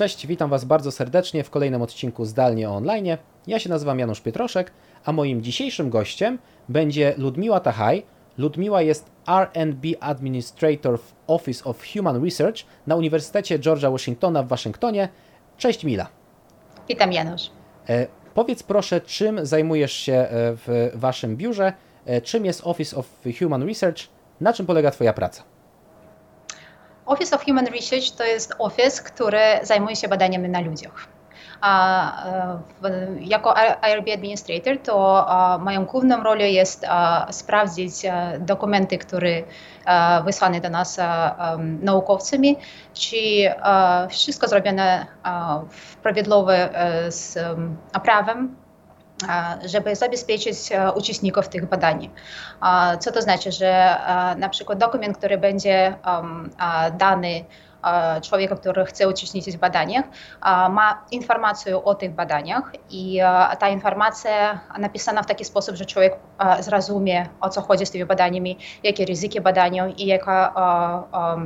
Cześć, witam Was bardzo serdecznie w kolejnym odcinku Zdalnie Online. Ja się nazywam Janusz Pietroszek, a moim dzisiejszym gościem będzie Ludmiła Tachaj. Ludmiła jest R&B Administrator w Office of Human Research na Uniwersytecie George'a Washingtona w Waszyngtonie. Cześć Mila. Witam Janusz. E, powiedz proszę, czym zajmujesz się e, w Waszym biurze? E, czym jest Office of Human Research? Na czym polega Twoja praca? Office of Human Research to jest office, który zajmuje się badaniami na ludziach. A, jako IRB Administrator to moją główną rolą jest sprawdzić dokumenty, które wysłane do nas naukowcami, czy wszystko zrobione prawidłowo z prawem żeby zabezpieczyć uczestników tych badań. Co to znaczy, że na przykład dokument, który będzie dany człowieka, który chce uczestniczyć w badaniach, ma informację o tych badaniach i ta informacja napisana w taki sposób, że człowiek zrozumie, o co chodzi z tymi badaniami, jakie ryzyki badania i jaka,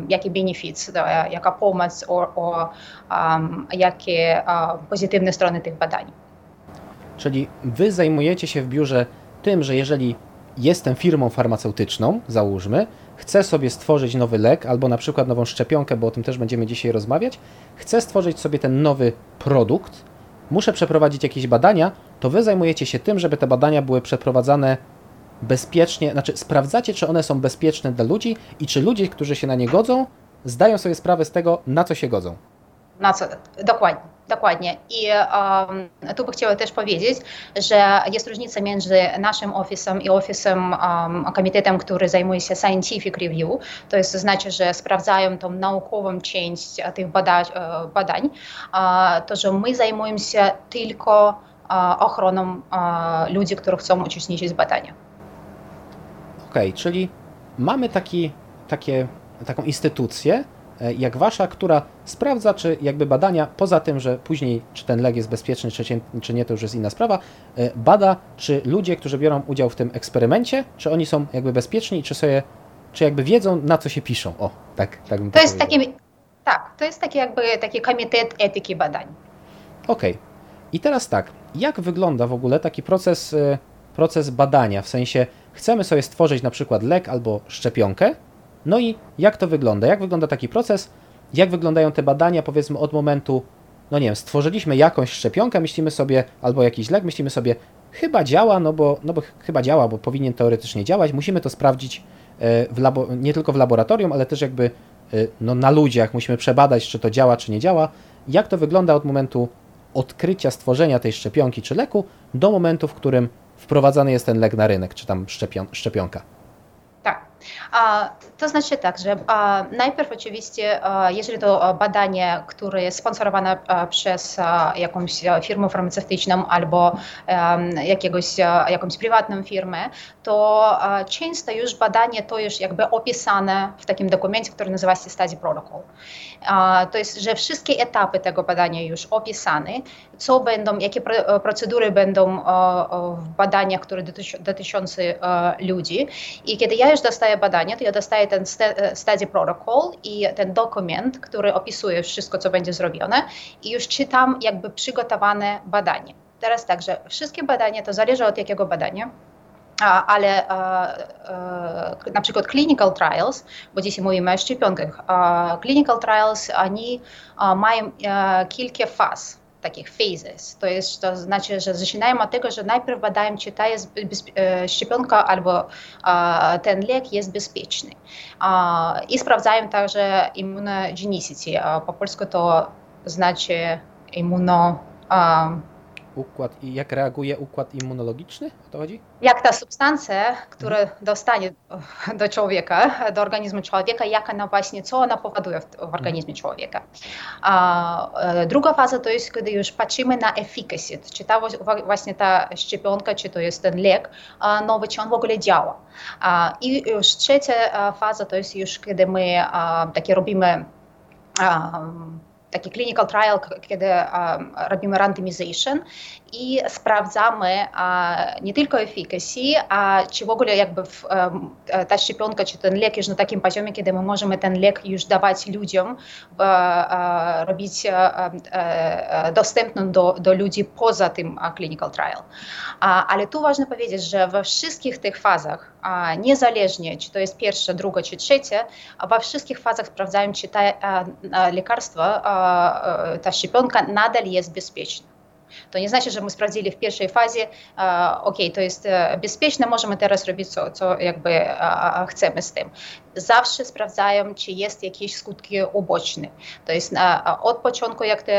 jakie benefits, jaka pomoc, o, o, jakie pozytywne strony tych badań. Czyli wy zajmujecie się w biurze tym, że jeżeli jestem firmą farmaceutyczną, załóżmy, chcę sobie stworzyć nowy lek albo na przykład nową szczepionkę, bo o tym też będziemy dzisiaj rozmawiać, chcę stworzyć sobie ten nowy produkt, muszę przeprowadzić jakieś badania, to wy zajmujecie się tym, żeby te badania były przeprowadzane bezpiecznie, znaczy sprawdzacie, czy one są bezpieczne dla ludzi i czy ludzie, którzy się na nie godzą, zdają sobie sprawę z tego, na co się godzą. Na co, dokładnie. Dokładnie. I um, tu bym chciała też powiedzieć, że jest różnica między naszym ofisem i ofisem, um, komitetem, który zajmuje się scientific review. To jest to znaczy, że sprawdzają tą naukową część tych badań, e, badań to, że my zajmujemy się tylko ochroną ludzi, którzy chcą uczestniczyć w badaniach. Okej, okay, czyli mamy taki, takie, taką instytucję, E, jak wasza, która sprawdza, czy jakby badania, poza tym, że później czy ten lek jest bezpieczny, czy, czy nie, to już jest inna sprawa, e, bada, czy ludzie, którzy biorą udział w tym eksperymencie, czy oni są jakby bezpieczni, czy sobie, czy jakby wiedzą, na co się piszą. O, tak, tak bym to jest takie, Tak, to jest taki jakby taki komitet etyki badań. Okej. Okay. I teraz tak, jak wygląda w ogóle taki proces, e, proces badania? W sensie, chcemy sobie stworzyć na przykład lek albo szczepionkę, no i jak to wygląda? Jak wygląda taki proces? Jak wyglądają te badania, powiedzmy, od momentu, no nie wiem, stworzyliśmy jakąś szczepionkę, myślimy sobie, albo jakiś lek, myślimy sobie, chyba działa, no bo, no bo chyba działa, bo powinien teoretycznie działać. Musimy to sprawdzić e, w labo, nie tylko w laboratorium, ale też jakby e, no, na ludziach. Musimy przebadać, czy to działa, czy nie działa. Jak to wygląda od momentu odkrycia, stworzenia tej szczepionki czy leku do momentu, w którym wprowadzany jest ten lek na rynek, czy tam szczepion szczepionka? To znaczy tak, że najpierw oczywiście, jeżeli to badanie, które jest sponsorowane przez jakąś firmę farmaceutyczną albo jakiegoś, jakąś prywatną firmę, to często już badanie to już jakby opisane w takim dokumencie, który nazywa się Study Protocol. To jest, że wszystkie etapy tego badania już opisane, co będą, jakie procedury będą w badaniach, które dotyczące ludzi. I kiedy ja już dostaję badanie, to ja dostaję ten study protocol i ten dokument, który opisuje wszystko, co będzie zrobione i już czytam jakby przygotowane badanie. Teraz tak, że wszystkie badania, to zależy od jakiego badania, ale na przykład clinical trials, bo dzisiaj mówimy o szczepionkach, clinical trials, oni mają kilka faz takich phases. To jest, to znaczy, że zaczynają od tego, że najpierw badają, czy ta jest szczepionka albo ten lek jest bezpieczny. I sprawdzają także immunogenicity. Po polsku to znaczy immuno układ i jak reaguje układ immunologiczny? O to chodzi? Jak ta substancja, która mhm. dostanie do człowieka, do organizmu człowieka, jak ona właśnie, co ona powoduje w, organizmie mhm. człowieka. A, e, druga faza to jest, kiedy już patrzymy na efficacy, czy ta właśnie ta szczepionka, czy to jest ten lek nowy, czy on w ogóle działa. A, I już trzecia faza to jest już, kiedy my takie robimy taki clinical trial, kiedy robimy randomization i sprawdzamy nie tylko efficacy, a czy w ogóle jakby ta szczepionka, czy ten lek już na takim poziomie, kiedy my możemy ten lek już dawać ludziom, robić dostępny do, do ludzi poza tym clinical trial. Ale tu ważne powiedzieć, że we wszystkich tych fazach, niezależnie czy to jest pierwsza, druga czy trzecia, we wszystkich fazach sprawdzają, czy ta lekarstwo, ta szczepionka nadal jest bezpieczna. To nie znaczy, że my sprawdzili w pierwszej fazie, ok, to jest bezpieczne, możemy teraz robić co, co jakby chcemy z tym. Zawsze sprawdzają, czy jest jakieś skutki uboczne. To jest od początku, jak to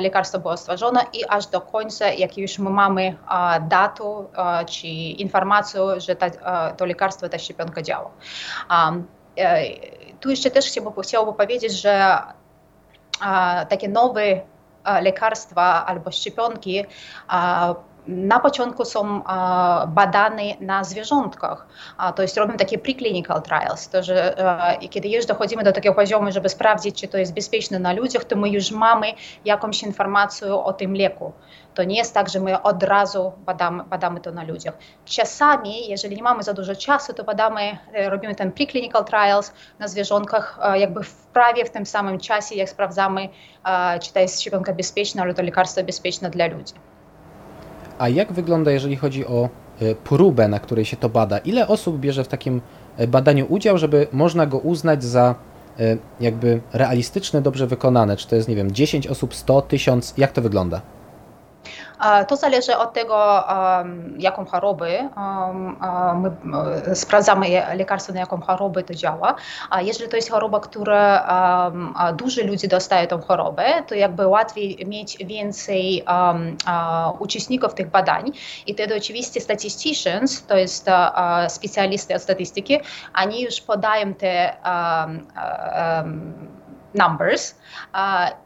lekarstwo było stworzone i aż do końca, jak już my mamy datę czy informację, że to lekarstwo, ta szczepionka działa. Tu jeszcze też chciałbym, chciałbym powiedzieć, że takie nowe lekarstwa albo szczepionki na początku są badane na zwierzątkach. To jest robimy takie preclinical trials, to że kiedy już dochodzimy do takiego poziomu, żeby sprawdzić, czy to jest bezpieczne na ludziach, to my już mamy jakąś informację o tym leku. To nie jest tak, że my od razu badamy, to na ludziach. Czasami, jeżeli nie mamy za dużo czasu, to badamy, robimy ten preclinical trials na zwierzątkach jakby w prawie w tym samym czasie, jak sprawdzamy, czy to jest szczepionka bezpieczna, ale to lekarstwo bezpieczne dla ludzi. A jak wygląda, jeżeli chodzi o próbę, na której się to bada? Ile osób bierze w takim badaniu udział, żeby można go uznać za jakby realistyczne, dobrze wykonane? Czy to jest, nie wiem, 10 osób, 100, 1000? Jak to wygląda? To zależy od tego, jaką chorobę my sprawdzamy lekarstwo, na jaką chorobę to działa. A jeżeli to jest choroba, która dużo ludzi dostaje tą chorobę, to jakby łatwiej mieć więcej uczestników tych badań. I wtedy oczywiście statisticians, to jest specjalisty od statystyki, oni już podają te numbers,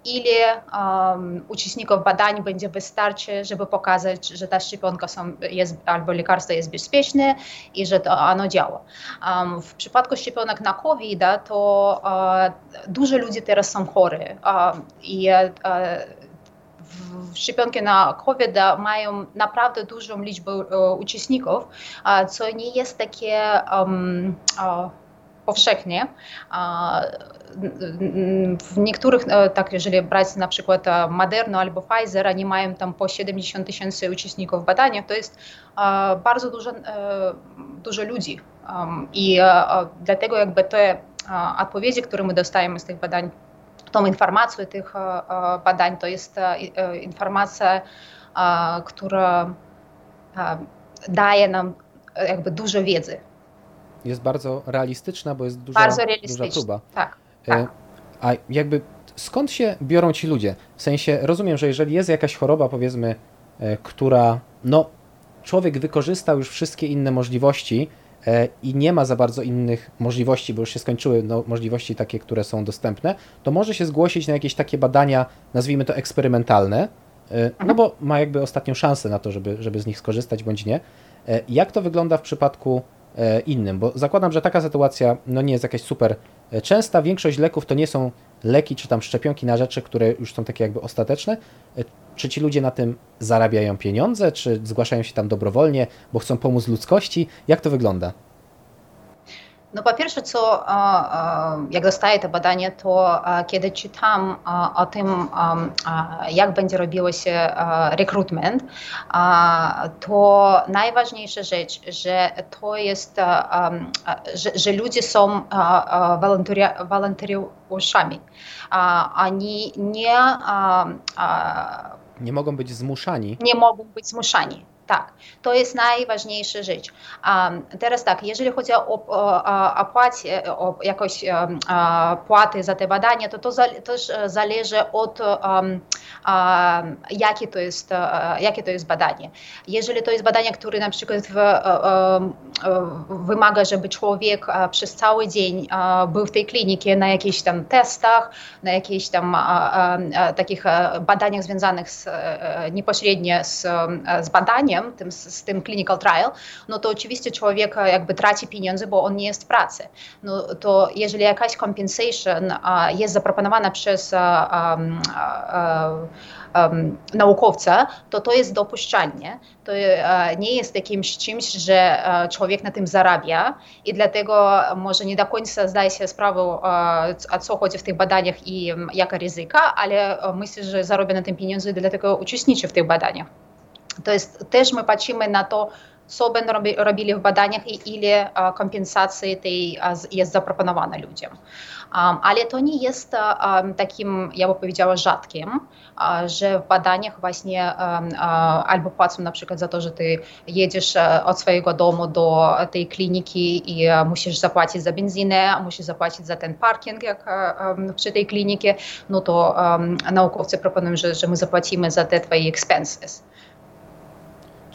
ile um, uczestników badań będzie wystarczy, żeby pokazać, że ta szczepionka są, jest, albo lekarstwo jest bezpieczne i że to ono działa. Um, w przypadku szczepionek na COVID to dużo ludzi teraz są chorzy uh, i szczepionki na COVID mają naprawdę dużą liczbę uczestników, co nie jest takie um, powszechnie. W niektórych, tak jeżeli brać na przykład Moderna albo Pfizer, oni mają tam po 70 tysięcy uczestników badania, to jest bardzo dużo, dużo ludzi. I dlatego jakby te odpowiedzi, które my dostajemy z tych badań, tą informację tych badań, to jest informacja, która daje nam jakby dużo wiedzy jest bardzo realistyczna, bo jest duża, bardzo duża próba. Tak, tak. A jakby skąd się biorą ci ludzie? W sensie rozumiem, że jeżeli jest jakaś choroba, powiedzmy, która no człowiek wykorzystał już wszystkie inne możliwości i nie ma za bardzo innych możliwości, bo już się skończyły no, możliwości takie, które są dostępne, to może się zgłosić na jakieś takie badania, nazwijmy to eksperymentalne, no bo ma jakby ostatnią szansę na to, żeby, żeby z nich skorzystać bądź nie. Jak to wygląda w przypadku innym, bo zakładam, że taka sytuacja no, nie jest jakaś super częsta. Większość leków to nie są leki czy tam szczepionki na rzeczy, które już są takie jakby ostateczne. Czy ci ludzie na tym zarabiają pieniądze, czy zgłaszają się tam dobrowolnie, bo chcą pomóc ludzkości? Jak to wygląda? No po pierwsze, co jak dostaję to badanie, to kiedy czytam o tym, jak będzie robiło się rekrutment, to najważniejsza rzecz, że to jest, że, że ludzie są wolontariuszami. Oni nie nie mogą być zmuszani. Nie mogą być zmuszani. Tak, to jest najważniejsza rzecz. Um, teraz tak, jeżeli chodzi o, o, o, płacie, o jakoś płaty za te badania, to to też zależy od um, jakie, to jest, jakie to jest badanie. Jeżeli to jest badanie, które na przykład w, wymaga, żeby człowiek przez cały dzień był w tej klinice na jakichś tam testach, na jakichś tam takich badaniach związanych z, niepośrednio z, z badaniem, tym, z tym clinical trial, no to oczywiście człowiek jakby traci pieniądze, bo on nie jest w pracy. No to jeżeli jakaś compensation jest zaproponowana przez um, um, naukowca, to to jest dopuszczalnie. To nie jest jakimś czymś, że człowiek na tym zarabia i dlatego może nie do końca zdaje się sprawę, o co chodzi w tych badaniach i jaka ryzyka, ale myślę, że zarabia na tym pieniądze i dlatego uczestniczy w tych badaniach. To jest też my patrzymy na to, co będą robili w badaniach i ile kompensacji tej jest zaproponowane ludziom. Ale to nie jest takim, ja bym powiedziała, rzadkim, że w badaniach właśnie albo płacą na przykład za to, że ty jedziesz od swojego domu do tej kliniki i musisz zapłacić za benzynę, musisz zapłacić za ten parking jak przy tej klinice, no to naukowcy proponują, że, że my zapłacimy za te twoje expenses.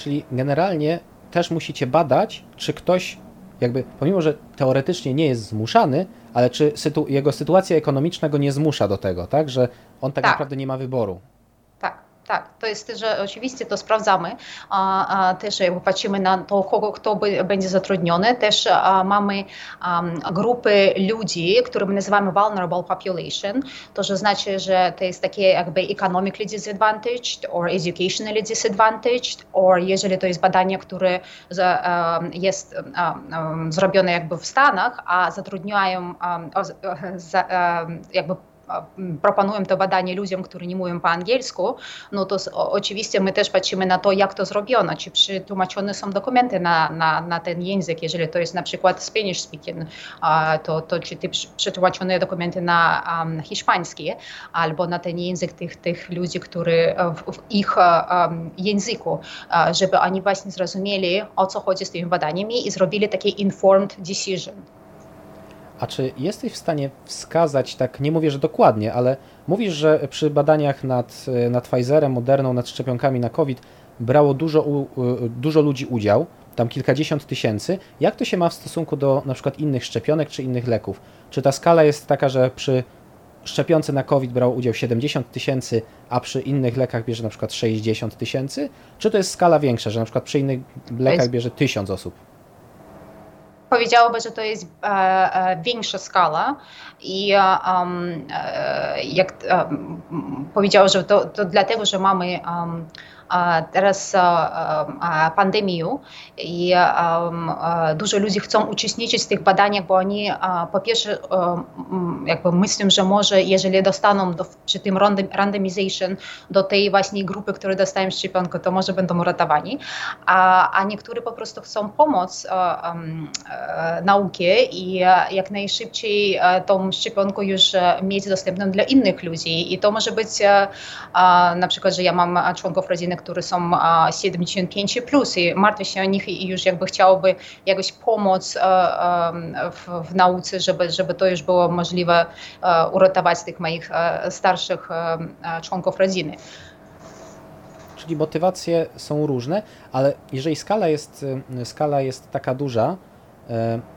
Czyli generalnie też musicie badać, czy ktoś, jakby, pomimo że teoretycznie nie jest zmuszany, ale czy sytu jego sytuacja ekonomiczna go nie zmusza do tego, tak? Że on tak, tak. naprawdę nie ma wyboru. Tak, to jest, że oczywiście to sprawdzamy, a, a też patrzymy na to, kogo, kto by, będzie zatrudniony. Też a, mamy grupy ludzi, które my nazywamy vulnerable population. To że znaczy, że to jest takie jakby economically disadvantaged or educationally disadvantaged, or jeżeli to jest badanie, które z, um, jest zrobione jakby w Stanach, a zatrudniają za, jakby proponują to badanie ludziom, którzy nie mówią po angielsku, no to oczywiście my też patrzymy na to, jak to zrobiono, czy przetłumaczone są dokumenty na, ten język, jeżeli to jest na przykład Spanish speaking, to, czy te przetłumaczone dokumenty na hiszpański, albo na ten język tych, tych ludzi, którzy w, w ich um, języku, żeby oni właśnie zrozumieli, o co chodzi z tymi badaniami i zrobili takie informed decision. A czy jesteś w stanie wskazać, tak nie mówię, że dokładnie, ale mówisz, że przy badaniach nad, nad Pfizerem, Moderną, nad szczepionkami na COVID brało dużo, dużo ludzi udział, tam kilkadziesiąt tysięcy. Jak to się ma w stosunku do na przykład innych szczepionek czy innych leków? Czy ta skala jest taka, że przy szczepionce na COVID brało udział 70 tysięcy, a przy innych lekach bierze na przykład 60 tysięcy? Czy to jest skala większa, że na przykład przy innych lekach bierze 1000 osób? Powiedziałoby, że to jest e, e, większa skala i um, jak um, powiedział, że to, to dlatego, że mamy um, teraz pandemię i dużo ludzi chcą uczestniczyć w tych badaniach, bo oni po pierwsze jakby myślą, że może jeżeli dostaną do, przy tym randomization do tej właśnie grupy, które dostają szczepionkę, to może będą uratowani, a, a niektórzy po prostu chcą pomóc naukę i jak najszybciej tą szczepionkę już mieć dostępną dla innych ludzi. I to może być na przykład, że ja mam członków rodziny, które są 75 plus i martwię się o nich i już jakby chciałoby jakoś pomóc w, w nauce, żeby, żeby to już było możliwe uratować tych moich starszych członków rodziny. Czyli motywacje są różne, ale jeżeli skala jest, skala jest taka duża,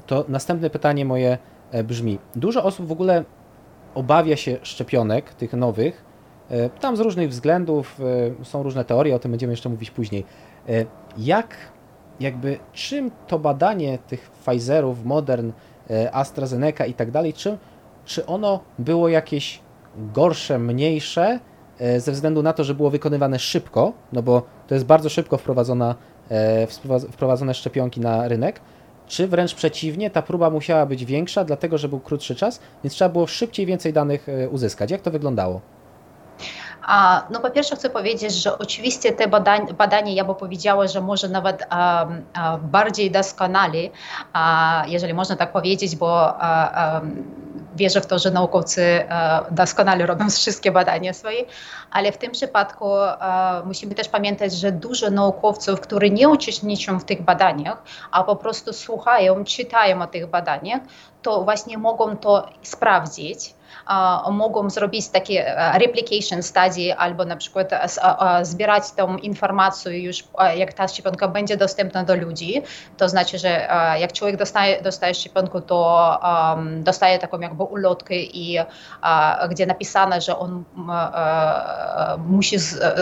to następne pytanie moje brzmi: dużo osób w ogóle obawia się szczepionek, tych nowych, E, tam z różnych względów e, są różne teorie, o tym będziemy jeszcze mówić później. E, jak, jakby, czym to badanie tych Pfizerów, Modern, AstraZeneca i tak dalej, czym, czy ono było jakieś gorsze, mniejsze, ze względu na to, że było wykonywane szybko, no bo to jest bardzo szybko wprowadzona, wprowadzone szczepionki na rynek, czy wręcz przeciwnie, ta próba musiała być większa, dlatego że był krótszy czas, więc trzeba było szybciej więcej danych uzyskać. Jak to wyglądało? No po pierwsze chcę powiedzieć, że oczywiście te badania, badanie, ja bym powiedziała, że może nawet bardziej doskonale, jeżeli można tak powiedzieć, bo wierzę w to, że naukowcy doskonale robią wszystkie badania swoje, ale w tym przypadku musimy też pamiętać, że dużo naukowców, którzy nie uczestniczą w tych badaniach, a po prostu słuchają, czytają o tych badaniach, to właśnie mogą to sprawdzić mogą zrobić takie replication study albo na przykład zbierać tą informację już, jak ta szczepionka będzie dostępna do ludzi. To znaczy, że jak człowiek dostaje, dostaje szczepionkę, to dostaje taką jakby ulotkę, i, gdzie napisane, że on musi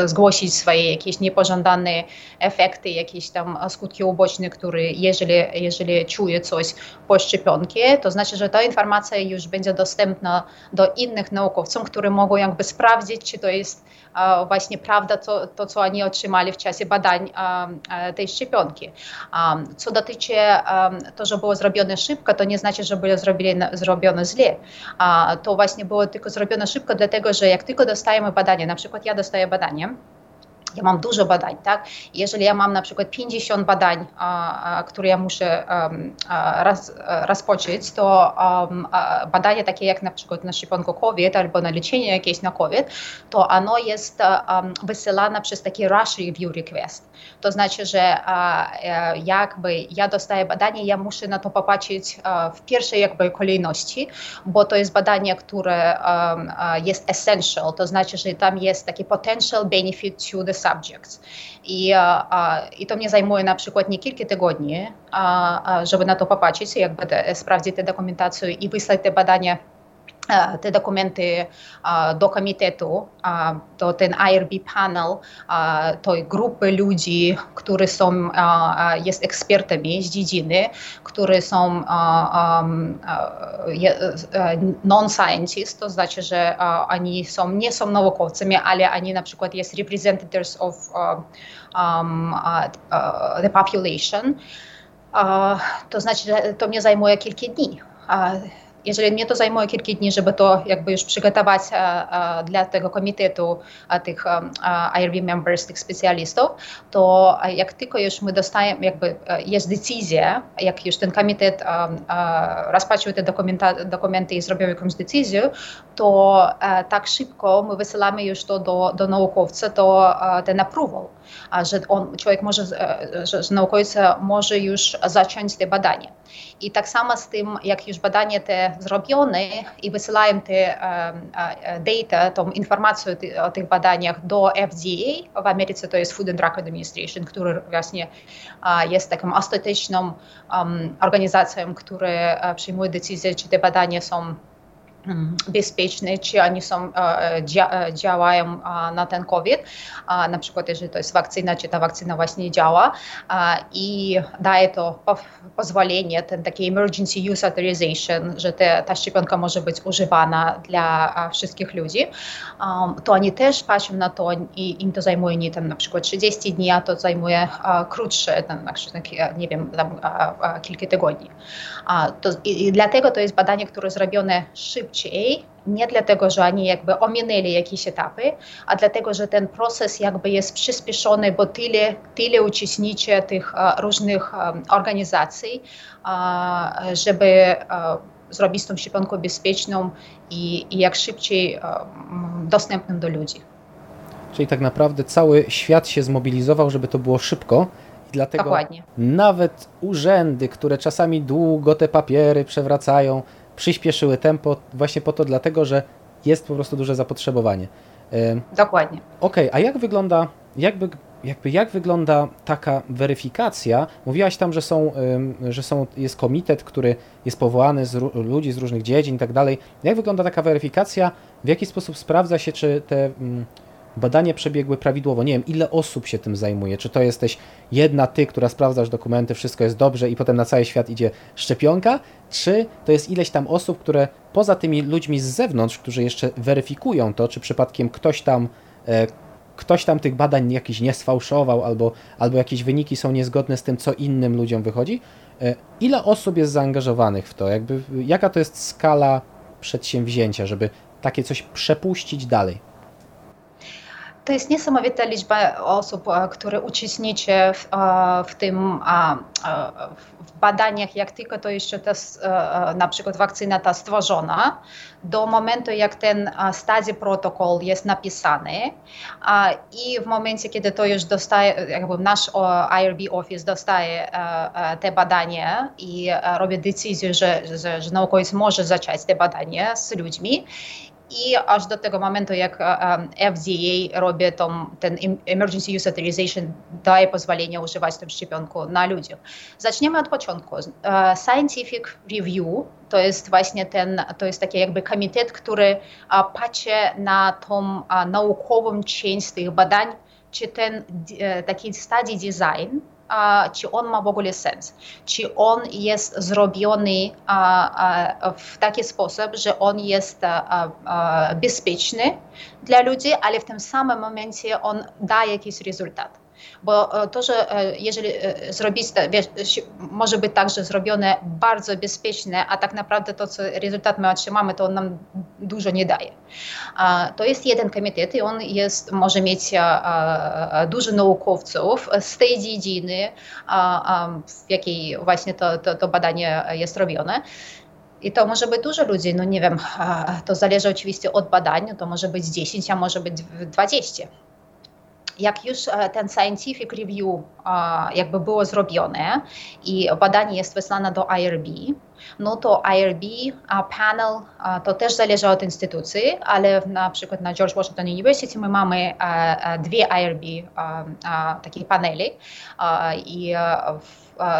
zgłosić swoje jakieś niepożądane efekty, jakieś tam skutki uboczne, które jeżeli, jeżeli czuje coś po szczepionce, to znaczy, że ta informacja już będzie dostępna do innych naukowców, którzy mogą jakby sprawdzić, czy to jest właśnie prawda, to, to co oni otrzymali w czasie badań tej szczepionki. Co dotyczy to, że było zrobione szybko, to nie znaczy, że było zrobione źle. To właśnie było tylko zrobione szybko, dlatego że jak tylko dostajemy badanie, na przykład ja dostaję badanie, ja mam dużo badań, tak? Jeżeli ja mam na przykład 50 badań, a, a, które ja muszę um, rozpocząć, to um, badanie takie jak na przykład na szczepionkę COVID albo na leczenie jakieś na COVID, to ono jest wysyłane przez taki rush review request. To znaczy, że e, jakby ja dostaję badanie, ja muszę na to popatrzeć w pierwszej jakby kolejności, bo to jest badanie, które jest essential, to znaczy, że tam jest taki potential benefit to the subjects. I, i to mnie zajmuje na przykład nie kilka tygodni, żeby na to popatrzeć, jakby sprawdzić tę dokumentację i wysłać te badania te dokumenty do komitetu, to ten IRB panel, to grupy ludzi, którzy są, jest ekspertami z dziedziny, którzy są non-scientists, to znaczy, że oni są, nie są naukowcami, ale oni na przykład jest representatives of um, the population. To znaczy, to mnie zajmuje kilka dni jeżeli mnie to zajmuje kilka dni, żeby to jakby już przygotować dla tego komitetu tych IRB members, tych specjalistów, to jak tylko już my dostajemy, jakby jest decyzja, jak już ten komitet rozpatrzył te dokumenty i zrobił jakąś decyzję, to tak szybko my wysyłamy już to do, do naukowca, to ten approval, że on, człowiek może, że, że naukowiec może już zacząć te badania. I tak samo z tym, jak już badanie te zrobione i wysyłają te data, tą informację o tych badaniach do FDA, w Ameryce to jest Food and Drug Administration, który właśnie jest taką ostateczną organizacją, która przyjmuje decyzję, czy te badania są bezpieczne, czy oni są, działają na ten COVID. Na przykład, jeżeli to jest wakcyna, czy ta wakcyna właśnie działa i daje to pozwolenie, ten taki emergency use authorization, że te, ta szczepionka może być używana dla wszystkich ludzi, to oni też patrzą na to i im to zajmuje nie tam na przykład 30 dni, a to zajmuje krótsze, tam, nie wiem, tam, kilka tygodni. To, i, dlatego to jest badanie, które zrobione szybciej, nie dlatego, że oni jakby ominęli jakieś etapy, a dlatego, że ten proces jakby jest przyspieszony, bo tyle, tyle uczestniczy tych różnych organizacji, żeby zrobić tą szczepionkę bezpieczną i, i jak szybciej dostępną do ludzi. Czyli tak naprawdę cały świat się zmobilizował, żeby to było szybko Dlatego Dokładnie. nawet urzędy, które czasami długo te papiery przewracają, przyspieszyły tempo właśnie po to, dlatego że jest po prostu duże zapotrzebowanie. Dokładnie. Okej, okay, a jak wygląda, jakby, jakby jak wygląda taka weryfikacja? Mówiłaś tam, że są, że są, jest komitet, który jest powołany z ludzi z różnych dziedzin i tak dalej. Jak wygląda taka weryfikacja? W jaki sposób sprawdza się, czy te badania przebiegły prawidłowo. Nie wiem, ile osób się tym zajmuje. Czy to jesteś jedna ty, która sprawdzasz dokumenty, wszystko jest dobrze i potem na cały świat idzie szczepionka, czy to jest ileś tam osób, które poza tymi ludźmi z zewnątrz, którzy jeszcze weryfikują to, czy przypadkiem ktoś tam e, ktoś tam tych badań jakiś nie sfałszował, albo, albo jakieś wyniki są niezgodne z tym, co innym ludziom wychodzi. E, ile osób jest zaangażowanych w to? Jakby, jaka to jest skala przedsięwzięcia, żeby takie coś przepuścić dalej? To jest niesamowita liczba osób, które uczestniczy w, w tym w badaniach, jak tylko to jeszcze ta, na przykład wakcyna ta stworzona, do momentu, jak ten study protokol jest napisany i w momencie, kiedy to już dostaje, jakby nasz IRB Office dostaje te badania i robi decyzję, że, że, że naukowiec może zacząć te badania z ludźmi i aż do tego momentu, jak FDA robi tą, ten Emergency Use Authorization, daje pozwolenie używać tę szczepionkę na ludziach. Zaczniemy od początku. Scientific Review to jest właśnie ten, to jest taki jakby komitet, który patrzy na tą naukową część tych badań, czy ten taki study design czy on ma w ogóle sens, czy on jest zrobiony w taki sposób, że on jest bezpieczny dla ludzi, ale w tym samym momencie on daje jakiś rezultat. Bo to, że jeżeli zrobić, wiesz, może być także zrobione bardzo bezpieczne, a tak naprawdę to, co rezultat my otrzymamy, to on nam dużo nie daje. To jest jeden komitet i on jest, może mieć dużo naukowców z tej dziedziny, w jakiej właśnie to, to, to badanie jest robione. I to może być dużo ludzi, no nie wiem, to zależy oczywiście od badań, to może być 10, a może być 20 jak już ten scientific review jakby było zrobione i badanie jest wysłane do IRB, no to IRB panel to też zależy od instytucji, ale na przykład na George Washington University my mamy dwie IRB takie paneli i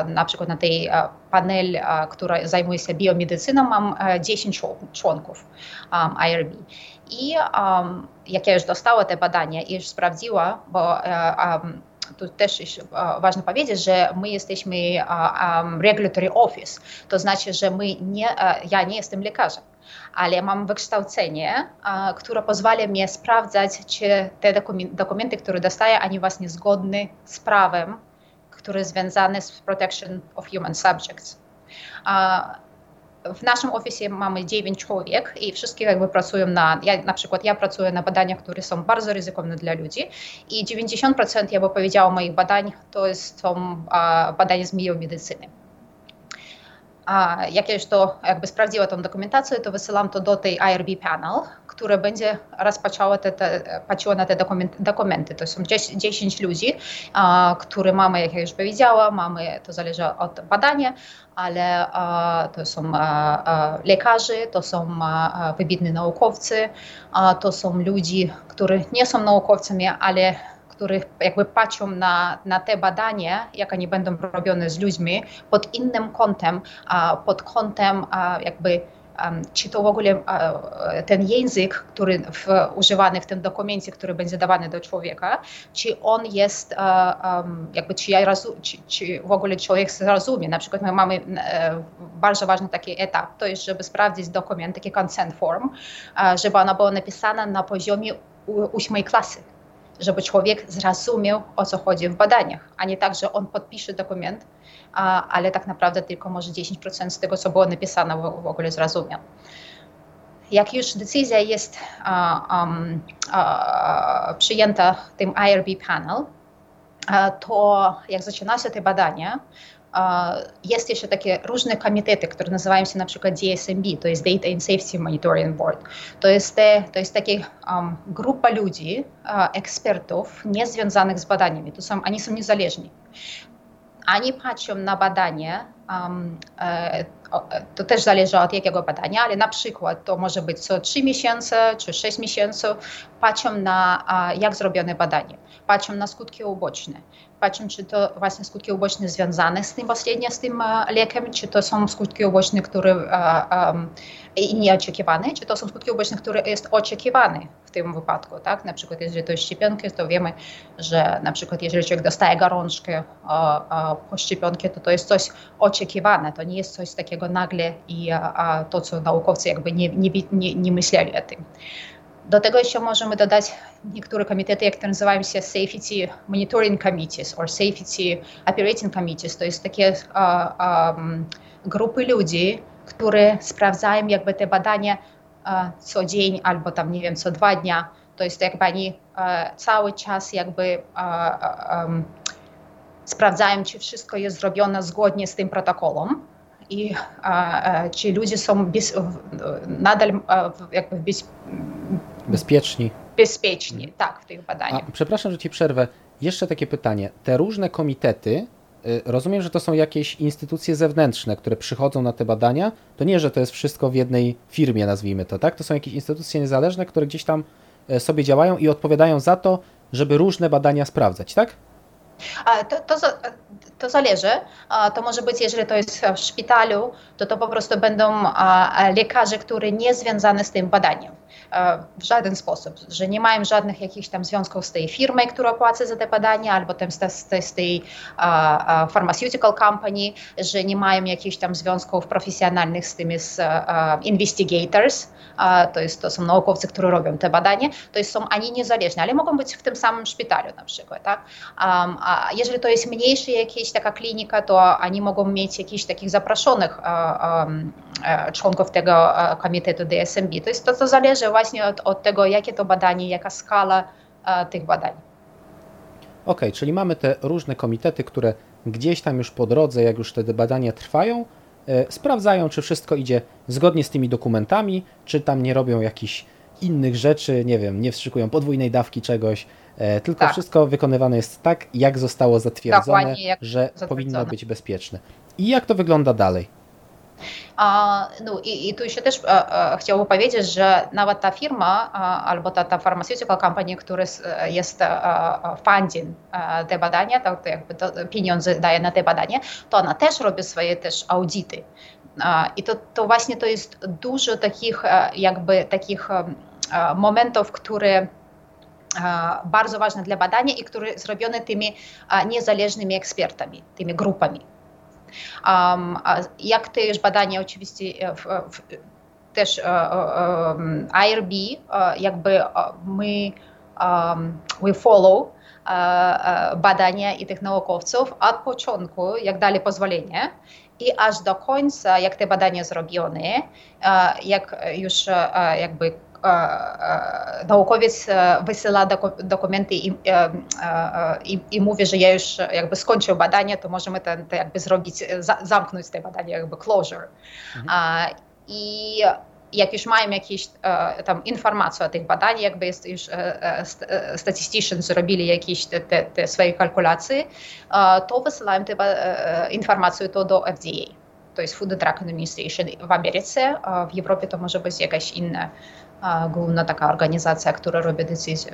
na przykład na tej panel, która zajmuje się biomedycyną, mam 10 członków IRB. I jak ja już dostała te badania i już sprawdziła, bo um, tu też jest ważne powiedzieć, że my jesteśmy um, regulatory office, to znaczy, że my nie, ja nie jestem lekarzem, ale mam wykształcenie, które pozwala mi sprawdzać, czy te dokumenty, które dostaję, oni właśnie zgodne z prawem, które związane z protection of human subjects w naszym oficie mamy 9 człowiek i wszystkie jakby pracują na, ja, na przykład ja pracuję na badaniach, które są bardzo ryzykowne dla ludzi i 90% ja bym powiedziała moich badań to jest, są badania z biomedycyny. A jak ja już to jakby sprawdziła tą dokumentację, to wysyłam to do tej IRB panel, które będzie rozpatrzało te, te, patrzyło na te dokumenty, dokumenty. To są 10 ludzi, a, które mamy, jak ja już powiedziałam, mamy, to zależy od badania, ale a, to są a, lekarze, to są wybitni naukowcy, to są ludzie, którzy nie są naukowcami, ale których jakby patrzą na, na te badania, jak one będą robione z ludźmi pod innym kątem, pod kątem jakby czy to w ogóle ten język, który w, używany w tym dokumencie, który będzie dawany do człowieka, czy on jest, jakby czy, ja czy, czy w ogóle człowiek zrozumie. Na przykład my mamy e, bardzo ważny taki etap, to jest, żeby sprawdzić dokument, taki consent form, żeby ona była napisana na poziomie ósmej klasy żeby człowiek zrozumiał, o co chodzi w badaniach, a nie tak, że on podpisze dokument, a, ale tak naprawdę tylko może 10% z tego, co było napisane, w, w ogóle zrozumiał. Jak już decyzja jest um, przyjęta tym IRB panel, to jak zaczyna się te badania, jest jeszcze takie różne nazywają się na przykład DSMB, to jest Data and Safety Monitoring Board. Jest, te, to jest taka um, grupa ludzi, uh, ekspertów niezwiązanych z badaniami. To są, oni są niezależni. Oni patrzą na badanie, um, e, to też zależy od jakiego badania, ale na przykład to może być co 3 miesiące czy 6 miesięcy, patrzą na jak zrobione badanie, patrzą na skutki uboczne, patrzą, czy to właśnie skutki uboczne związane z tym właśnie z tym lekiem, czy to są skutki uboczne, które um, nieoczekiwane, czy to są skutki uboczne, które jest oczekiwane w tym wypadku, tak? Na przykład jeżeli to jest szczepionki, to wiemy, że na przykład jeżeli człowiek dostaje gorączkę po szczepionce, to to jest coś oczekiwane, to nie jest coś takiego nagle i to, co naukowcy jakby nie, nie, nie, nie myśleli o tym. Do tego jeszcze możemy dodać niektóre komitety, jak nazywają się Safety Monitoring Committees or Safety Operating Committees. To jest takie grupy ludzi, które sprawdzają jakby te badania uh, co dzień albo tam, nie wiem, co dwa dnia. To jest jakby oni cały czas jakby um, sprawdzają, czy wszystko jest zrobione zgodnie z tym protokołem i czy ludzie są bez, nadal jakby bez, bezpieczni. Bezpieczni, tak, w tych badaniach. A, przepraszam, że ci przerwę. Jeszcze takie pytanie. Te różne komitety, y, rozumiem, że to są jakieś instytucje zewnętrzne, które przychodzą na te badania. To nie, że to jest wszystko w jednej firmie, nazwijmy to, tak? To są jakieś instytucje niezależne, które gdzieś tam e, sobie działają i odpowiadają za to, żeby różne badania sprawdzać, tak? To, to, to zależy. To może być, jeżeli to jest w szpitalu, to to po prostu będą lekarze, którzy nie związane z tym badaniem w żaden sposób, że nie mają żadnych jakichś tam związków z tej firmy, która płaci za te badania, albo tam z, z, z tej uh, pharmaceutical company, że nie mają jakichś tam związków profesjonalnych z tymi z, uh, investigators, to, jest, to są naukowcy, którzy robią te badania, to jest, są ani niezależni, ale mogą być w tym samym szpitalu na przykład. Tak? A jeżeli to jest mniejsza jakaś taka klinika, to oni mogą mieć jakichś takich zaproszonych um, członków tego komitetu DSMB. To, jest, to, to zależy właśnie od, od tego, jakie to badanie, jaka skala tych badań. Ok, czyli mamy te różne komitety, które gdzieś tam już po drodze, jak już te badania trwają, E, sprawdzają, czy wszystko idzie zgodnie z tymi dokumentami, czy tam nie robią jakichś innych rzeczy, nie wiem, nie wstrzykują podwójnej dawki czegoś, e, tylko tak. wszystko wykonywane jest tak, jak zostało zatwierdzone, jak że powinno być bezpieczne. I jak to wygląda dalej? No i, i tu jeszcze też chciałbym powiedzieć, że nawet ta firma albo ta, ta pharmaceutical company, która jest funding te badania, to, to jakby pieniądze daje na te badania, to ona też robi swoje też audyty. I to właśnie to jest dużo takich jakby takich momentów, które bardzo ważne dla badania i które zrobione tymi niezależnymi ekspertami, tymi grupami. Jak też badania oczywiście w, w, też um, IRB, jakby my we follow badania i tych naukowców od początku, jak dali pozwolenie, i aż do końca, jak te badania zrobione, jak już jakby naukowiec wysyła dokumenty i, i, i mówi, że ja już jakby skończył badanie, to możemy ten, to jakby zrobić, zamknąć te badania, jakby closure. Mhm. I jak już mają jakieś tam informacje o tych badaniach, jakby jest już statysticians zrobili jakieś te, te, te swoje kalkulacje, to wysyłają te informacje to do FDA. To jest Food and Drug Administration w Ameryce, w Europie to może być jakaś inna główna taka organizacja, która robi decyzje.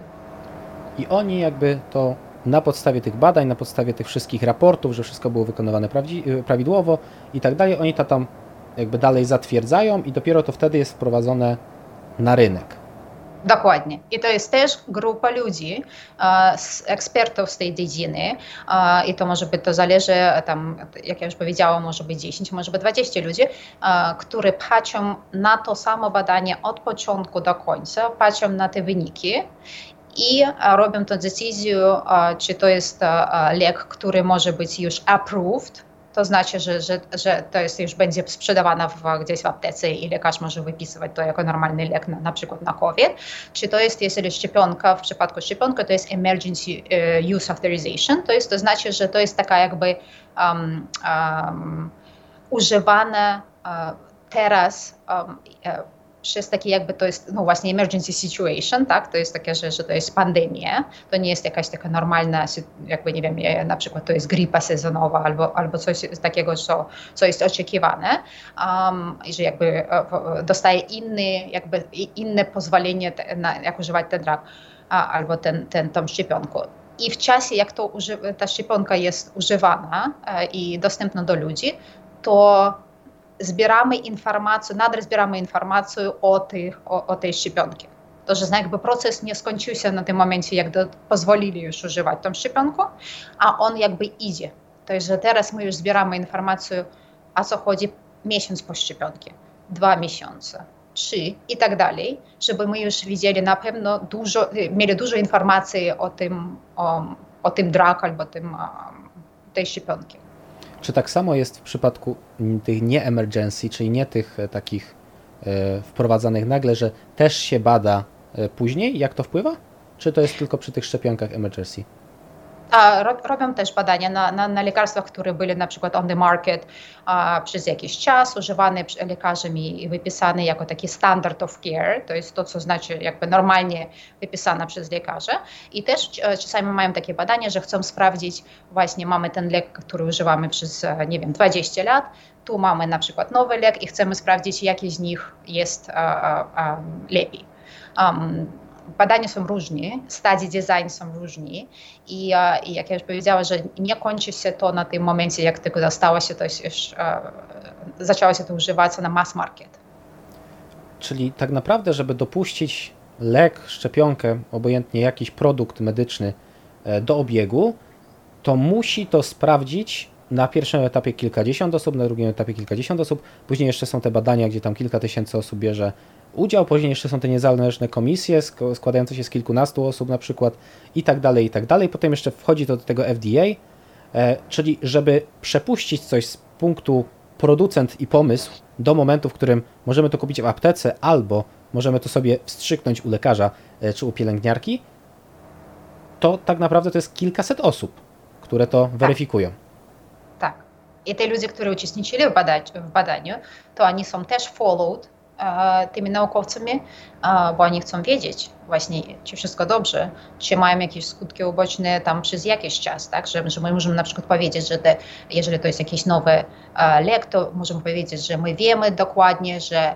I oni jakby to na podstawie tych badań, na podstawie tych wszystkich raportów, że wszystko było wykonywane y, prawidłowo i tak dalej, oni to tam jakby dalej zatwierdzają i dopiero to wtedy jest wprowadzone na rynek. Dokładnie. I to jest też grupa ludzi, ekspertów z tej dziedziny i to może być, to zależy, tam, jak ja już powiedziałam, może być 10, może być 20 ludzi, którzy patrzą na to samo badanie od początku do końca, patrzą na te wyniki i robią tę decyzję, czy to jest lek, który może być już approved, to znaczy, że, że, że to jest już będzie sprzedawana w, gdzieś w aptece i lekarz może wypisywać to jako normalny lek na, na przykład na COVID. Czy to jest, jeżeli szczepionka, w przypadku szczepionka to jest emergency uh, use authorization, to jest to znaczy, że to jest taka jakby um, um, używane uh, teraz um, uh, przez takie jakby to jest, no właśnie emergency situation, tak, to jest takie, że, że to jest pandemia, to nie jest jakaś taka normalna, jakby nie wiem, na przykład to jest gripa sezonowa albo, albo coś takiego, co, co jest oczekiwane, um, że jakby e, dostaje inny, jakby inne pozwolenie na, jak używać ten drug albo ten, ten, tą szczepionkę. I w czasie, jak to ta szczepionka jest używana e, i dostępna do ludzi, to zbieramy informację, nadal zbieramy informację o, tych, o, tej szczepionce. To, że jakby proces nie skończył się na tym momencie, jak do, pozwolili już używać tą szczepionkę, a on jakby idzie. To jest, że teraz my już zbieramy informację, o co chodzi miesiąc po szczepionce, dwa miesiące, trzy i tak dalej, żeby my już widzieli na pewno dużo, mieli dużo informacji o tym, o, tym drug albo tym, tej szczepionki. Czy tak samo jest w przypadku tych nie-emergency, czyli nie tych e, takich e, wprowadzanych nagle, że też się bada później? Jak to wpływa? Czy to jest tylko przy tych szczepionkach emergency? A, robią też badania na, na, na lekarstwach, które były na przykład on the market a, przez jakiś czas, używane lekarzami i wypisane jako taki standard of care, to jest to, co znaczy jakby normalnie wypisane przez lekarzy. I też czasami mają takie badania, że chcą sprawdzić, właśnie mamy ten lek, który używamy przez, nie wiem, 20 lat, tu mamy na przykład nowy lek i chcemy sprawdzić, jaki z nich jest a, a, lepiej. Um, badania są różne, stadie design są różne i, i jak ja już powiedziała, że nie kończy się to na tym momencie, jak tylko stało się to już, zaczęło się to używać na mass market. Czyli tak naprawdę, żeby dopuścić lek, szczepionkę, obojętnie jakiś produkt medyczny do obiegu, to musi to sprawdzić na pierwszym etapie kilkadziesiąt osób, na drugim etapie kilkadziesiąt osób, później jeszcze są te badania, gdzie tam kilka tysięcy osób bierze udział, później jeszcze są te niezależne komisje składające się z kilkunastu osób na przykład i tak dalej, i tak dalej. Potem jeszcze wchodzi to do tego FDA, e, czyli żeby przepuścić coś z punktu producent i pomysł do momentu, w którym możemy to kupić w aptece albo możemy to sobie wstrzyknąć u lekarza e, czy u pielęgniarki, to tak naprawdę to jest kilkaset osób, które to tak. weryfikują. Tak. I te ludzie, którzy uczestniczyli w, w badaniu, to oni są też followed tymi naukowcami, bo oni chcą wiedzieć właśnie, czy wszystko dobrze, czy mają jakieś skutki uboczne tam przez jakiś czas, tak, że, że my możemy na przykład powiedzieć, że te, jeżeli to jest jakiś nowy lek, to możemy powiedzieć, że my wiemy dokładnie, że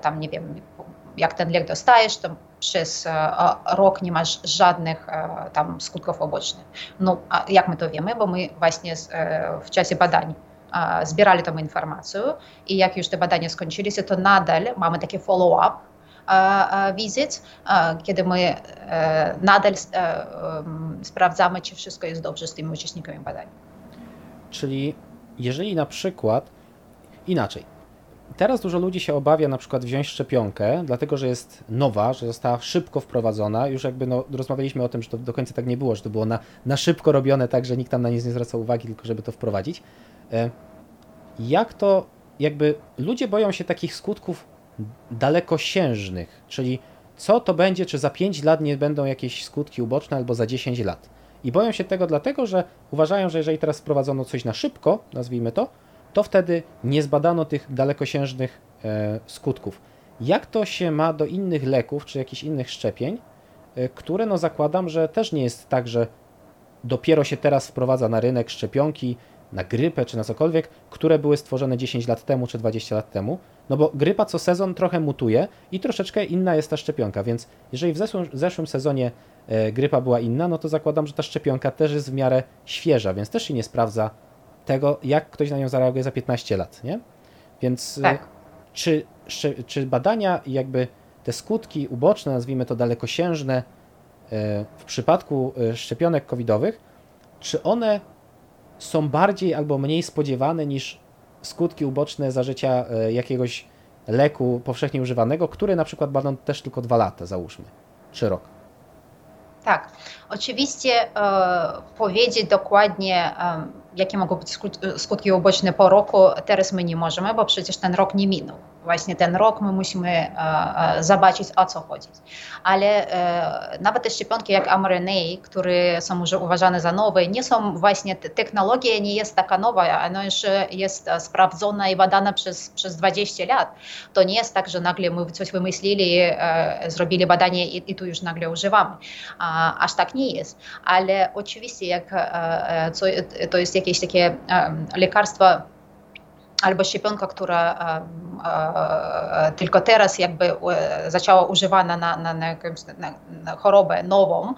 tam, nie wiem, jak ten lek dostajesz, to przez rok nie masz żadnych tam skutków ubocznych. No, a jak my to wiemy? Bo my właśnie w czasie badań zbierali tą informację i jak już te badania skończyły się, to nadal mamy takie follow-up wizyt, kiedy my nadal sprawdzamy, czy wszystko jest dobrze z tymi uczestnikami badań. Czyli jeżeli na przykład inaczej, teraz dużo ludzi się obawia na przykład wziąć szczepionkę, dlatego że jest nowa, że została szybko wprowadzona. Już jakby no, rozmawialiśmy o tym, że to do końca tak nie było, że to było na, na szybko robione, tak, że nikt tam na nic nie zwracał uwagi, tylko żeby to wprowadzić. E, jak to jakby ludzie boją się takich skutków dalekosiężnych, czyli co to będzie, czy za 5 lat nie będą jakieś skutki uboczne, albo za 10 lat. I boją się tego dlatego, że uważają, że jeżeli teraz wprowadzono coś na szybko, nazwijmy to, to wtedy nie zbadano tych dalekosiężnych e, skutków. Jak to się ma do innych leków, czy jakichś innych szczepień, e, które no zakładam, że też nie jest tak, że dopiero się teraz wprowadza na rynek szczepionki, na grypę czy na cokolwiek, które były stworzone 10 lat temu czy 20 lat temu. No bo grypa co sezon trochę mutuje i troszeczkę inna jest ta szczepionka, więc jeżeli w zeszłym, w zeszłym sezonie e, grypa była inna, no to zakładam, że ta szczepionka też jest w miarę świeża, więc też się nie sprawdza tego, jak ktoś na nią zareaguje za 15 lat, nie? Więc e, tak. czy, czy badania, jakby te skutki uboczne, nazwijmy to dalekosiężne, e, w przypadku szczepionek covidowych, czy one są bardziej albo mniej spodziewane niż skutki uboczne zażycia e, jakiegoś leku powszechnie używanego, który na przykład będą też tylko dwa lata, załóżmy, czy rok. Tak, oczywiście e, powiedzieć dokładnie, e, jakie mogą być skutki uboczne po roku, teraz my nie możemy, bo przecież ten rok nie minął właśnie ten rok my musimy e, e, zobaczyć, o co chodzi. Ale e, nawet te szczepionki jak mRNA, które są już uważane za nowe, nie są właśnie, technologia nie jest taka nowa, ona już jest sprawdzona i badana przez, przez 20 lat. To nie jest tak, że nagle my coś wymyślili, zrobili badanie i, i tu już nagle używamy. Aż tak nie jest. Ale oczywiście, jak to jest jakieś takie lekarstwo, albo szczepionka, która e, e, tylko teraz jakby e, zaczęła używana na, na, na, na, chorobę nową,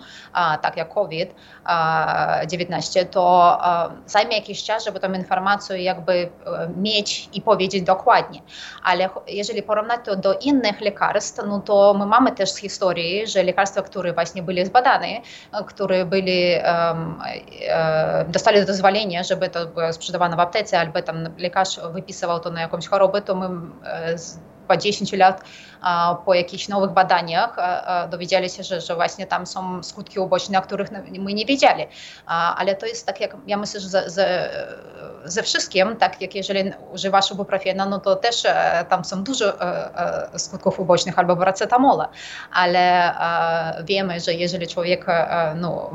tak jak COVID-19, to zajmie jakiś czas, żeby tą informację jakby mieć i powiedzieć dokładnie. Ale jeżeli porównać to do innych lekarstw, no to my mamy też historię, że lekarstwa, które właśnie były zbadane, które byli, dostali dozwolenie, żeby to było sprzedawane w aptece, albo tam lekarz wypisywał to na jakąś chorobę, to my po 10 lat po jakichś nowych badaniach dowiedzieli się, że, że właśnie tam są skutki uboczne, o których my nie wiedzieli. Ale to jest tak, jak ja myślę, że ze, ze, ze wszystkim, tak jak jeżeli używasz ibuprofena, no to też tam są dużo skutków ubocznych albo paracetamola, ale wiemy, że jeżeli człowiek no,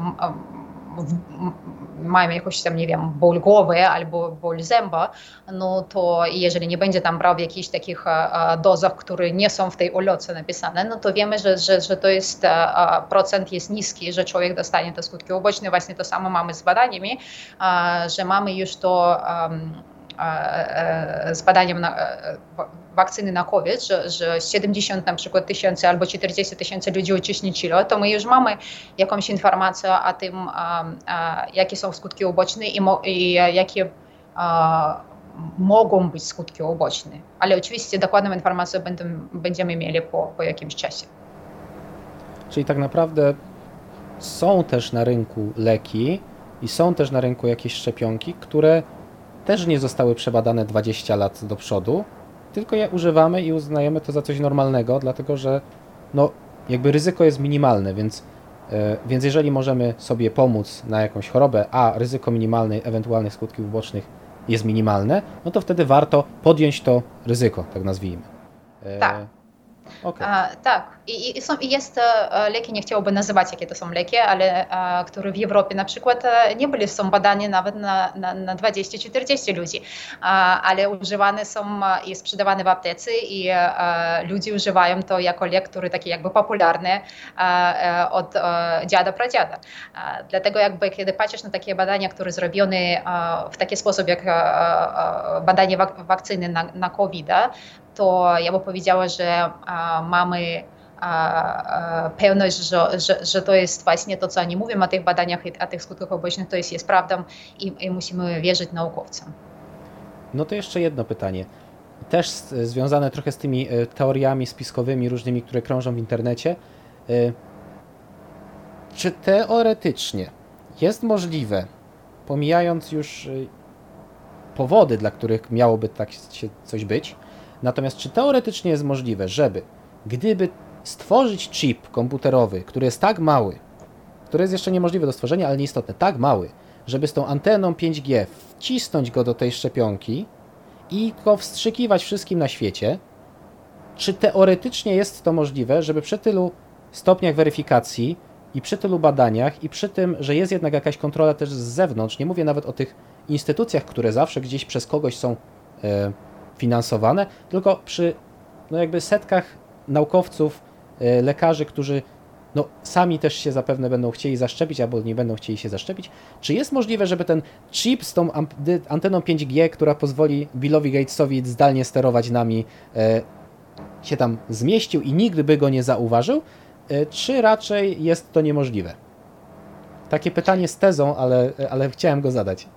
mają jakąś tam, nie wiem, ból głowy albo ból zęba, no to jeżeli nie będzie tam brał jakichś takich dozach, które nie są w tej ulotce napisane, no to wiemy, że, że, że to jest procent jest niski, że człowiek dostanie te skutki uboczne. Właśnie to samo mamy z badaniami, że mamy już to z badaniem na, wakcyny na COVID, że, że 70 na przykład tysięcy albo 40 tysięcy ludzi uczestniczyło, to my już mamy jakąś informację o tym, jakie są skutki uboczne i, i jakie mogą być skutki uboczne. Ale oczywiście dokładną informację będą, będziemy mieli po, po jakimś czasie. Czyli tak naprawdę są też na rynku leki i są też na rynku jakieś szczepionki, które też nie zostały przebadane 20 lat do przodu, tylko je używamy i uznajemy to za coś normalnego, dlatego że no, jakby ryzyko jest minimalne, więc, yy, więc jeżeli możemy sobie pomóc na jakąś chorobę, a ryzyko minimalnej ewentualnych skutków ubocznych jest minimalne, no to wtedy warto podjąć to ryzyko, tak nazwijmy. Yy, tak. Okay. tak, I, i, są, i jest e, leki, nie chciałbym nazywać jakie to są leki, ale e, które w Europie na przykład e, nie byli, są badane nawet na, na, na 20-40 ludzi, ale używane są i sprzedawane w aptece i ludzie używają to jako lek, który taki jakby popularny od dziada pradziada. Dlatego jakby kiedy patrzysz na takie badania, które zrobione w taki sposób jak badanie wakcyny na, na COVID, to ja bym powiedziała, że mamy pewność, że, że, to jest właśnie to, co oni mówią o tych badaniach, o tych skutkach ubocznych, to jest, jest prawdą i, i musimy wierzyć naukowcom. No to jeszcze jedno pytanie. Też związane trochę z tymi e, teoriami spiskowymi różnymi, które krążą w internecie. E, czy teoretycznie jest możliwe, pomijając już e, powody, dla których miałoby tak coś być, Natomiast czy teoretycznie jest możliwe, żeby gdyby stworzyć chip komputerowy, który jest tak mały, który jest jeszcze niemożliwy do stworzenia, ale nieistotny, tak mały, żeby z tą anteną 5G wcisnąć go do tej szczepionki i go wstrzykiwać wszystkim na świecie, czy teoretycznie jest to możliwe, żeby przy tylu stopniach weryfikacji i przy tylu badaniach i przy tym, że jest jednak jakaś kontrola też z zewnątrz, nie mówię nawet o tych instytucjach, które zawsze gdzieś przez kogoś są e, finansowane, tylko przy no jakby setkach naukowców, e, lekarzy, którzy no, sami też się zapewne będą chcieli zaszczepić albo nie będą chcieli się zaszczepić. Czy jest możliwe, żeby ten chip z tą anteną 5G, która pozwoli Billowi Gatesowi zdalnie sterować nami, e, się tam zmieścił i nikt by go nie zauważył? E, czy raczej jest to niemożliwe? Takie pytanie z tezą, ale, ale chciałem go zadać.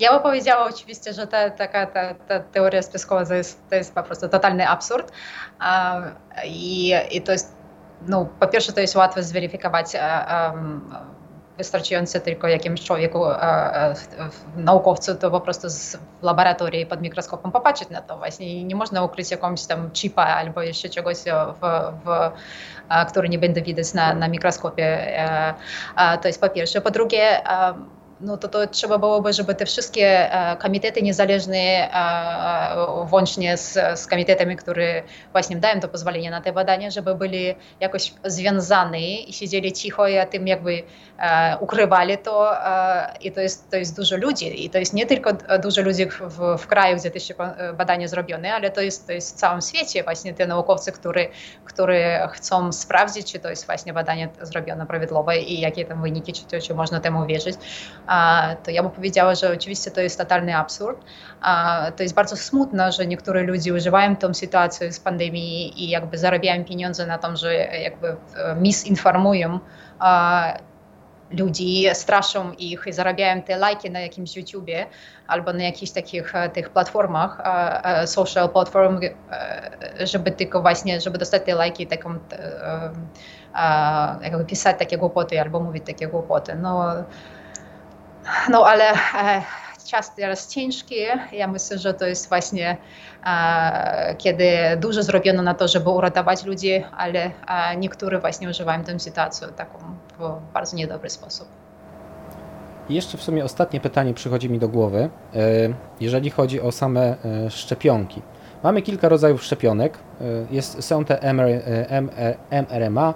Ja bym powiedziała oczywiście, że ta, taka ta, ta teoria spiskowa to jest, to po prostu totalny absurd. I, to jest, no, po pierwsze, to jest łatwo zweryfikować. Um, wystarczające tylko jakimś człowieku, naukowcu, to po prostu w laboratorii pod mikroskopem popatrzeć na to. Właśnie nie można ukryć jakąś tam chipa albo jeszcze czegoś, w, który nie będzie widać na mikroskopie. To jest po pierwsze. Po drugie, no to, to trzeba byłoby, żeby te wszystkie e, komitety niezależne, e, e, włącznie z, z komitetami, które właśnie dają to pozwolenie na te badania, żeby byli jakoś związani i siedzieli cicho i tym jakby ukrywali to. I to jest, to jest dużo ludzi. I to jest nie tylko dużo ludzi w, w kraju, gdzie te badania zrobione, ale to jest, to jest w całym świecie właśnie te naukowcy, którzy, którzy chcą sprawdzić, czy to jest właśnie badanie zrobione prawidłowo i jakie tam wyniki, czy, czy można temu wierzyć to ja bym powiedziała, że oczywiście to jest totalny absurd. To jest bardzo smutne, że niektórzy ludzie używają tą sytuację z pandemii i jakby zarabiają pieniądze na tym, że jakby e, misinformują ludzi, straszą ich i zarabiają te lajki na jakimś YouTubie albo na jakichś takich e, tych platformach, e, social platform, żeby tylko właśnie, żeby dostać te lajki, taką, jakby pisać takie głupoty albo mówić takie głupoty. No, no ale e, czas teraz ciężki. Ja myślę, że to jest właśnie kiedy dużo zrobiono na to, żeby uratować ludzi, ale niektórzy właśnie używają tę sytuację taką w bardzo niedobry sposób. Jeszcze w sumie ostatnie pytanie przychodzi mi do głowy, jeżeli chodzi o same szczepionki. Mamy kilka rodzajów szczepionek. Jest, są te mRNA,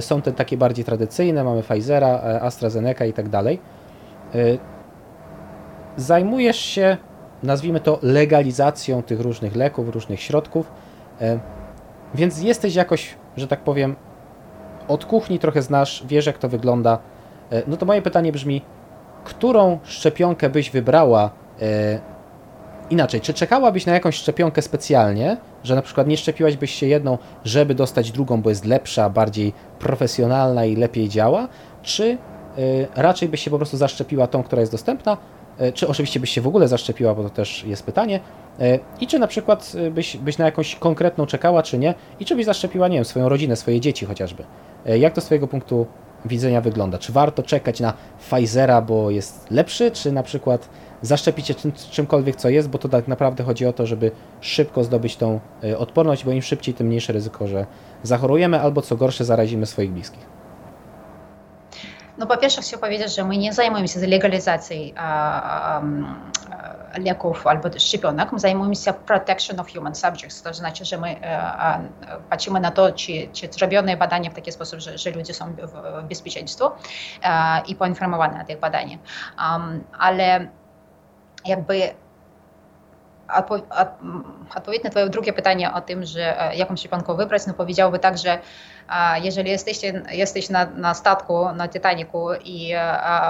są te takie bardziej tradycyjne, mamy Pfizera, AstraZeneca i tak dalej. Zajmujesz się, nazwijmy to, legalizacją tych różnych leków, różnych środków, więc jesteś jakoś, że tak powiem, od kuchni trochę znasz, wiesz jak to wygląda. No to moje pytanie brzmi, którą szczepionkę byś wybrała inaczej, czy czekałabyś na jakąś szczepionkę specjalnie, że na przykład nie szczepiłaś się jedną, żeby dostać drugą, bo jest lepsza, bardziej profesjonalna i lepiej działa, czy y, raczej byś się po prostu zaszczepiła tą, która jest dostępna, y, czy oczywiście byś się w ogóle zaszczepiła, bo to też jest pytanie, y, i czy na przykład byś, byś na jakąś konkretną czekała, czy nie, i czy byś zaszczepiła, nie wiem, swoją rodzinę, swoje dzieci chociażby. Jak to z Twojego punktu widzenia wygląda? Czy warto czekać na Pfizera, bo jest lepszy, czy na przykład zaszczepić się czym, czymkolwiek, co jest, bo to tak naprawdę chodzi o to, żeby szybko zdobyć tą odporność, bo im szybciej, tym mniejsze ryzyko, że zachorujemy albo co gorsze zarazimy swoich bliskich. No po pierwsze chcę powiedzieć, że my nie zajmujemy się legalizacją leków albo szczepionek, my zajmujemy się protection of human subjects, to znaczy, że my patrzymy na to, czy, czy zrobione badania w taki sposób, że, że ludzie są w bezpieczeństwie i poinformowani na tych badaniach. ale jakby odpowiedź na Twoje drugie pytanie o tym, że e, jaką szczepionkę wybrać, no powiedziałby tak, że jeżeli jesteście, jesteś na, na statku, na Titaniku i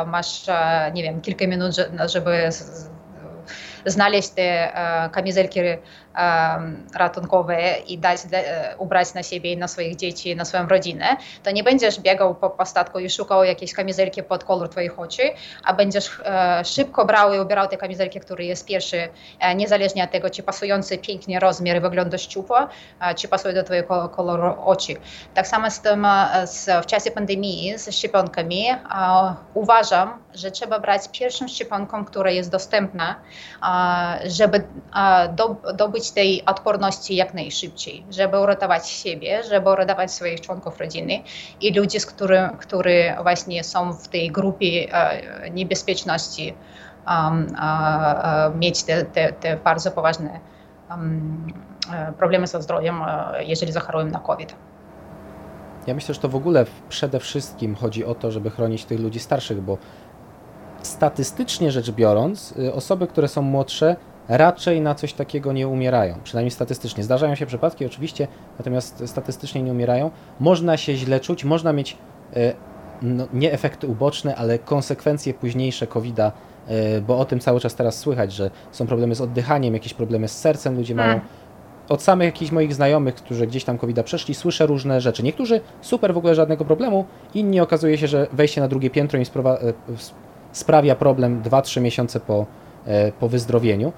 masz, nie wiem, kilka minut, żeby znaleźć te kamizelki ratunkowe i dać, ubrać na siebie i na swoich dzieci, na swoją rodzinę, to nie będziesz biegał po, po i szukał jakiejś kamizelki pod kolor twoich oczu, a będziesz szybko brał i ubierał te kamizelki, który jest pierwszy, niezależnie od tego, czy pasujący pięknie rozmiar i wygląda szczupło, czy pasuje do twojego koloru oczu. Tak samo z tym z, w czasie pandemii z szczepionkami uważam, że trzeba brać pierwszą szczepionką, która jest dostępna, żeby dobyć tej odporności jak najszybciej, żeby uratować siebie, żeby uratować swoich członków rodziny i ludzi, z którzy właśnie są w tej grupie niebezpieczności, mieć te, te, te bardzo poważne e, problemy ze zdrowiem, jeżeli zachorują na COVID. Ja myślę, że to w ogóle przede wszystkim chodzi o to, żeby chronić tych ludzi starszych, bo statystycznie rzecz biorąc, y, osoby, które są młodsze, raczej na coś takiego nie umierają, przynajmniej statystycznie. Zdarzają się przypadki oczywiście, natomiast statystycznie nie umierają. Można się źle czuć, można mieć y, no, nie efekty uboczne, ale konsekwencje późniejsze COVID-a, y, bo o tym cały czas teraz słychać, że są problemy z oddychaniem, jakieś problemy z sercem ludzie mają. Hmm. Od samych jakichś moich znajomych, którzy gdzieś tam covid przeszli, słyszę różne rzeczy. Niektórzy super, w ogóle żadnego problemu, inni okazuje się, że wejście na drugie piętro im sprawia problem 2-3 miesiące po, e, po wyzdrowieniu.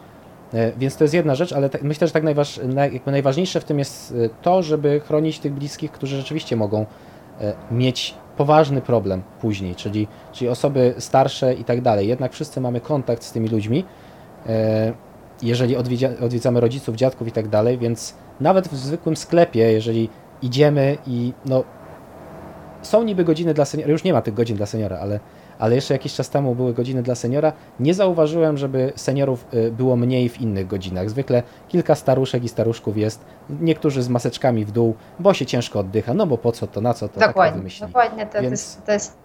E, więc to jest jedna rzecz, ale myślę, że tak najważ, najważniejsze w tym jest e, to, żeby chronić tych bliskich, którzy rzeczywiście mogą mieć poważny problem później, czyli, czyli osoby starsze i tak dalej. Jednak wszyscy mamy kontakt z tymi ludźmi, jeżeli odwiedzamy rodziców, dziadków i tak dalej, więc nawet w zwykłym sklepie, jeżeli idziemy i no, są niby godziny dla seniora, już nie ma tych godzin dla seniora, ale ale jeszcze jakiś czas temu były godziny dla seniora. Nie zauważyłem, żeby seniorów y, było mniej w innych godzinach. Zwykle kilka staruszek i staruszków jest, niektórzy z maseczkami w dół, bo się ciężko oddycha, no bo po co to, na co to, dokładnie, tak Dokładnie, to, Więc... jest, to jest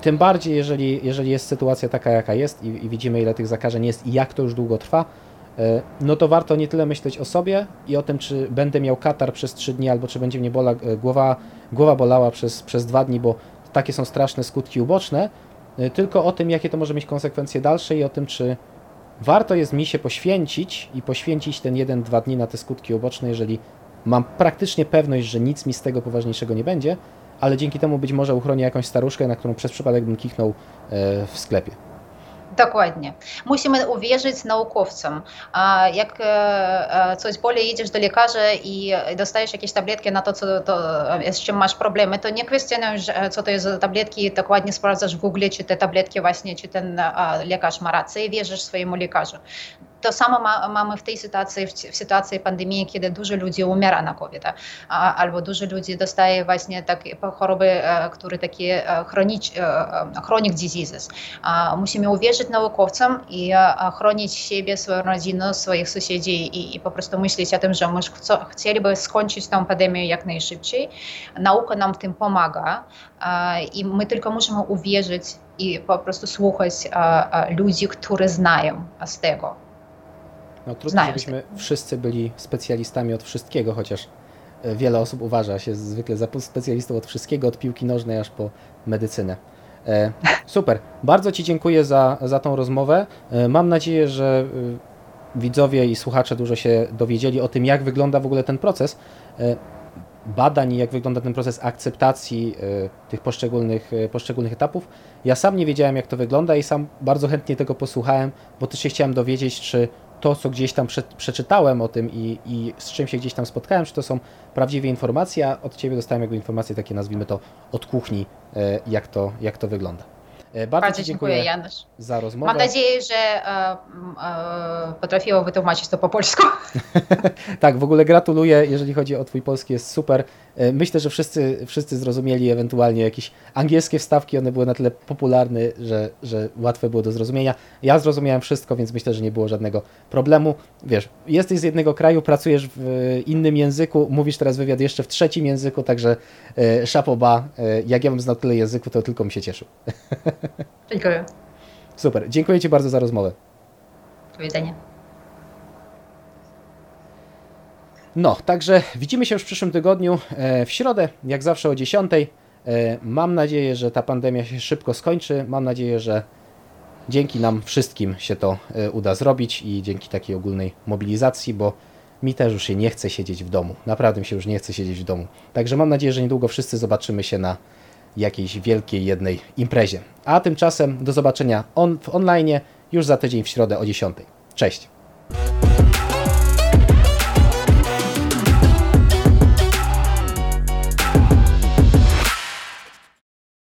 tym bardziej, jeżeli, jeżeli jest sytuacja taka, jaka jest i, i, widzimy, ile tych zakażeń jest i jak to już długo trwa, y, no to warto nie tyle myśleć o sobie i o tym, czy będę miał katar przez 3 dni, albo czy będzie mnie bola, y, głowa, głowa bolała przez, przez 2 dni, bo takie są straszne skutki uboczne, y, tylko o tym, jakie to może mieć konsekwencje dalsze i o tym, czy warto jest mi się poświęcić i poświęcić ten jeden, dwa dni na te skutki uboczne, jeżeli mam praktycznie pewność, że nic mi z tego poważniejszego nie będzie, ale dzięki temu być może uchronię jakąś staruszkę, na którą przez przypadek bym kichnął e, w sklepie. Dokładnie. Musimy uwierzyć naukowcom. Jak e, e, coś boli, idziesz do lekarza i dostajesz jakieś tabletki na to, co, to, z czym masz problemy, to nie kwestionujesz, e, co to jest za tabletki, dokładnie sprawdzasz w Google, czy te tabletki właśnie, czy ten lekarz ma rację i wierzysz swojemu lekarzu. To samo ma, mamy w tej sytuacji, w, w, sytuacji pandemii, kiedy dużo ludzi umiera na COVID, a, albo dużo ludzi dostaje właśnie takie choroby, które takie chronic, chronic diseases. Musimy uwierzyć naukowcom i chronić siebie, swoją rodzinę, swoich sąsiedzi i, i po prostu myśleć o tym, że my chcieliby skończyć tę pandemię jak najszybciej. Nauka nam w tym pomaga i my tylko musimy uwierzyć i po prostu słuchać ludzi, którzy znają z tego. No trudno, żebyśmy wszyscy byli specjalistami od wszystkiego, chociaż e, wiele osób uważa się zwykle za specjalistą od wszystkiego, od piłki nożnej aż po medycynę. E, super. Bardzo Ci dziękuję za, za tą rozmowę. E, mam nadzieję, że widzowie i słuchacze dużo się dowiedzieli o tym, jak wygląda w ogóle ten proces badań i jak wygląda ten proces akceptacji tych poszczególnych, poszczególnych etapów. Ja sam nie wiedziałem, jak to wygląda i sam bardzo chętnie tego posłuchałem, bo też się chciałem dowiedzieć, czy to, co gdzieś tam prze, przeczytałem o tym i, i, z czym się gdzieś tam spotkałem, czy to są prawdziwe informacje, a od Ciebie dostałem jakby informacje takie, nazwijmy to, od kuchni, e, jak to, jak to wygląda. E, bardzo, Bardzo dziękuję, dziękuję Janusz. za rozmowę. Mam nadzieję, że e, e, potrafiło wytłumaczyć to po polsku. tak, w ogóle gratuluję, jeżeli chodzi o Twój polski, jest super. E, myślę, że wszyscy, wszyscy zrozumieli ewentualnie jakieś angielskie wstawki, one były na tyle popularne, że, że łatwe było do zrozumienia. Ja zrozumiałem wszystko, więc myślę, że nie było żadnego problemu. Wiesz, jesteś z jednego kraju, pracujesz w innym języku, mówisz teraz wywiad jeszcze w trzecim języku, także e, szapoba. E, jak ja bym znał tyle języku, to tylko mi się cieszył. Dziękuję. Super, dziękuję Ci bardzo za rozmowę. Do widzenia. No, także widzimy się już w przyszłym tygodniu, e, w środę, jak zawsze o 10. E, mam nadzieję, że ta pandemia się szybko skończy. Mam nadzieję, że dzięki nam wszystkim się to e, uda zrobić i dzięki takiej ogólnej mobilizacji, bo mi też już się nie chce siedzieć w domu. Naprawdę mi się już nie chce siedzieć w domu. Także mam nadzieję, że niedługo wszyscy zobaczymy się na jakiejś wielkiej jednej imprezie. A tymczasem do zobaczenia on, w online już za tydzień w środę o 10. Cześć!